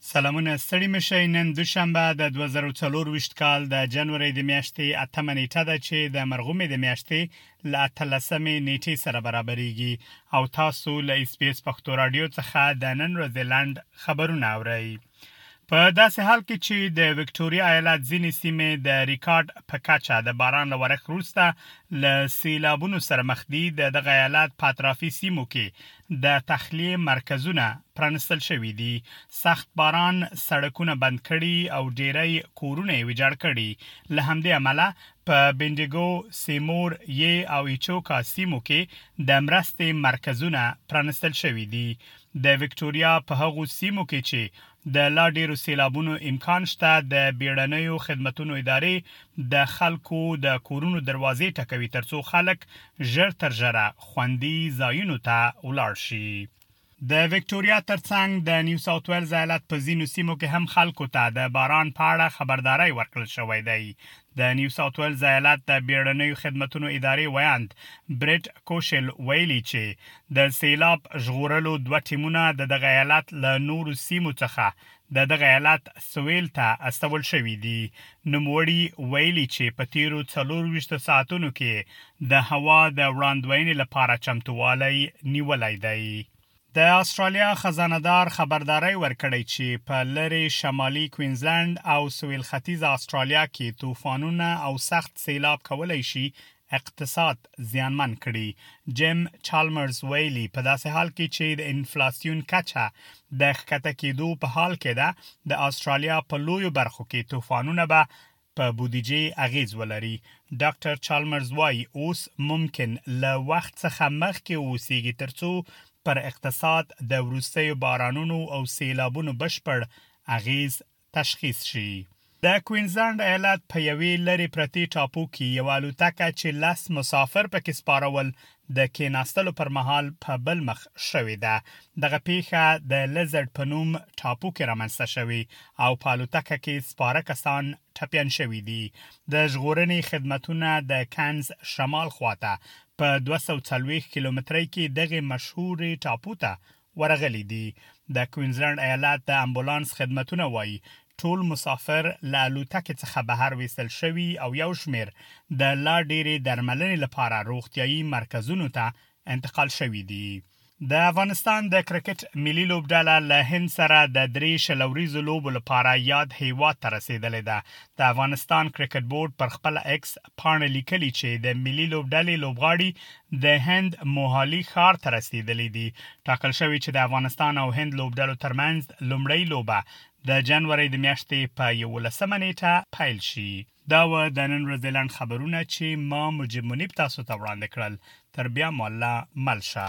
سلامونه ستړي مشئ نن دوشنبه د 2024 کال د جنوري د میاشتې اتمه نیټه ده چې د مرغومې د میاشتې ل اتلسمې نیټې سره برابرېږي او تاسو له اس پی اس پښتو رادیو څخه د نن ورځې لند خبرونه اورئ په داسې حال کې چې د وکټوريا ایالت ځینې سیمې د ریکارډ په کچه د باران له ورښت وروسته له سیلابونو سره مخ دي د دغه ایالت په اطرافي سیمو کې د تخلیې مرکزونه پرانستل شوي دي، سخت باران سړکونه بند کړي او ډیری کورونه یې ویجاړ کړي، له همدې امله په بینډیګو، سیمور، یې او ایچوکا سیمو کې د مرستې مرکزونه پرانستل شوي دي، د ویکټوریا په هغو سیمو کې چې د لا ډېرو سېلابونو امکان شته، د بېړنیو خدمتونو ادارې د خلکو د کورونو دروازې ټکوي ترڅو خلک ژر تر ژره خوندي ځایونو ته ولاړ شي. د ویکټوریا ترڅنګ د نیو ساوت ویلز ایالت په ځینو سیمو کې هم خلکو ته د باران په اړه خبرداری ورکړل شوی دی د نیو ساوت ویلز ایالت د بیړنیو خدمتونو ادارې ویاند بریټ کوشل ویلي چې د سیلاب ژغورلو دوه ټیمونه د دغه ایالت له نورو سیمو څخه د دغه ایالت سویل ته استول شوي دي نوموړي ویلي چې په تیرو څلور ویشت ساعتونو کې د هوا د وړاندوینې لپاره چمتووالی نیولی دی د استرالیا خزانه دار خبرداری ورکړی چې په لرې شمالي کوینزلند او سویل ختیځ استرالیا کې طوفانونه او سخت سیلاب کولای شي اقتصاد زیانمن کړي. جیم چالمرز ویلي په داسې حال کې چې د انفلاسیون کچه د ښکته کېدو په حال کې ده، د استرالیا په لویو برخو کې طوفانونه به په بودیجې اغیز ولري. ډاکټر چالمرز وايي، اوس ممکن له وخت څخه مخکې واوسیږي ترڅو پر اقتصاد د وروستیو بارانونو او سیلابونو بشپړ اغیز تشخیص شي. د کوینزلنډ ایالت په یوې لرې پرتې ټاپو کې یوه الوتکه چې لس مسافر پکې سپاره ول د کېناستلو پر مهال په بل مخ شوې ده. دغه پېښه د لزرډ په نوم ټاپو کې رامنځته شوې او په الوتکه کې سپاره کسان ټپیان شوي دي. د ژغورنې خدمتونه د کینز شمال خواته په دوه سوه او څلوېښت کیلومترۍ کې دغې مشهورې ټاپو ته ورغلي دي. د کوینزلنډ ایالت د امبولانس خدمتونه وايي، ټول مسافر له الوتکې څخه بهر ویستل شوي او یو شمېر د لا ډېرې درملنې لپاره روغتیايي مرکزونو ته انتقال شوي دي. د افغانستان د کرکټ ملي لوبډله له هند سره د درې شل اوریزو لوبو لپاره یاد هېواد ته رسېدلې ده. د افغانستان کرکټ بورډ پر خپله ایکس پاڼه لیکلي چې د ملي لوبډلې لوبغاړي د هند موهالي ښار ته رسېدلي دي. ټاکل شوې چې د افغانستان او هند لوبډلو ترمنځ لومړۍ لوبه د جنورۍ د میاشتې په یولسمه نېټه پیل شي. دا وه د نن ورځې لنډ خبرونه چې ما مجیب منیب تاسو ته وړاندې کړل. تر بیا مله مل شه.